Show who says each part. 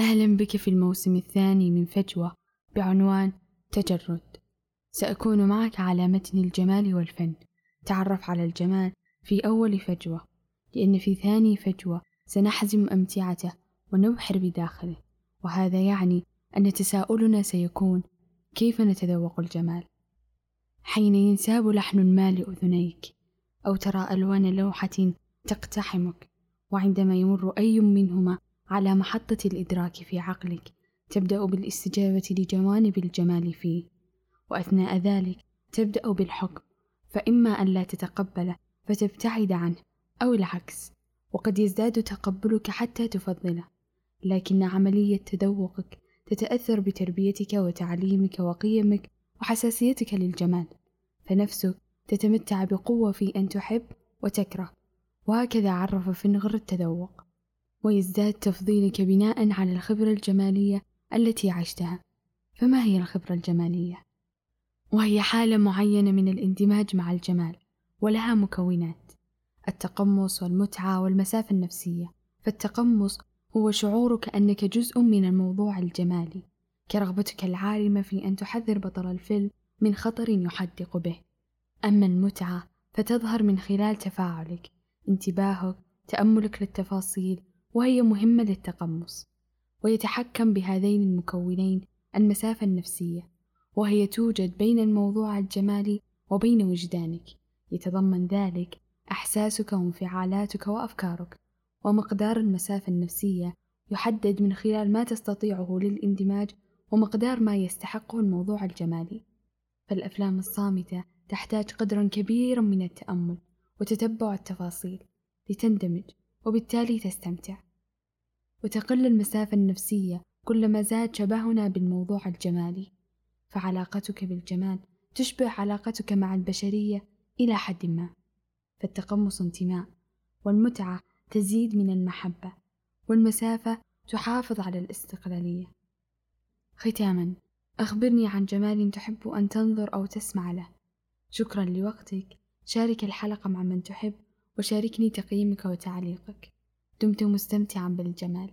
Speaker 1: أهلا بك في الموسم الثاني من فجوة بعنوان تجرد. سأكون معك على متن الجمال والفن. تعرف على الجمال في أول فجوة لأن في ثاني فجوة سنحزم أمتعته ونبحر بداخله. وهذا يعني أن تساؤلنا سيكون كيف نتذوق الجمال؟ حين ينساب لحن المال لأذنيك أو ترى ألوان لوحة تقتحمك وعندما يمر أي منهما على محطة الإدراك في عقلك تبدأ بالاستجابة لجوانب الجمال فيه. وأثناء ذلك تبدأ بالحكم فإما أن لا تتقبله فتبتعد عنه أو العكس وقد يزداد تقبلك حتى تفضله. لكن عملية تذوقك تتأثر بتربيتك وتعليمك وقيمك وحساسيتك للجمال فنفسك تتمتع بقوة في أن تحب وتكره. وهكذا عرف فنغر التذوق. ويزداد تفضيلك بناء على الخبرة الجمالية التي عشتها. فما هي الخبرة الجمالية؟ وهي حالة معينة من الاندماج مع الجمال ولها مكونات التقمص والمتعة والمسافة النفسية. فالتقمص هو شعورك أنك جزء من الموضوع الجمالي كرغبتك العارمة في أن تحذر بطل الفيلم من خطر يحدق به. أما المتعة فتظهر من خلال تفاعلك انتباهك تأملك للتفاصيل وهي مهمة للتقمص ويتحكم بهذين المكونين المسافة النفسية وهي توجد بين الموضوع الجمالي وبين وجدانك. يتضمن ذلك إحساسك وانفعالاتك وأفكارك ومقدار المسافة النفسية يحدد من خلال ما تستطيعه للاندماج ومقدار ما يستحقه الموضوع الجمالي. فالأفلام الصامتة تحتاج قدرا كبيرا من التأمل وتتبع التفاصيل لتندمج وبالتالي تستمتع. وتقل المسافة النفسية كلما زاد شبهنا بالموضوع الجمالي. فعلاقتك بالجمال تشبه علاقتك مع البشرية إلى حد ما. فالتقمص انتماء والمتعة تزيد من المحبة والمسافة تحافظ على الاستقلالية. ختاما أخبرني عن جمال تحب أن تنظر أو تسمع له. شكرا لوقتك. شارك الحلقة مع من تحب. وشاركني تقييمك وتعليقك. دمت مستمتعا بالجمال.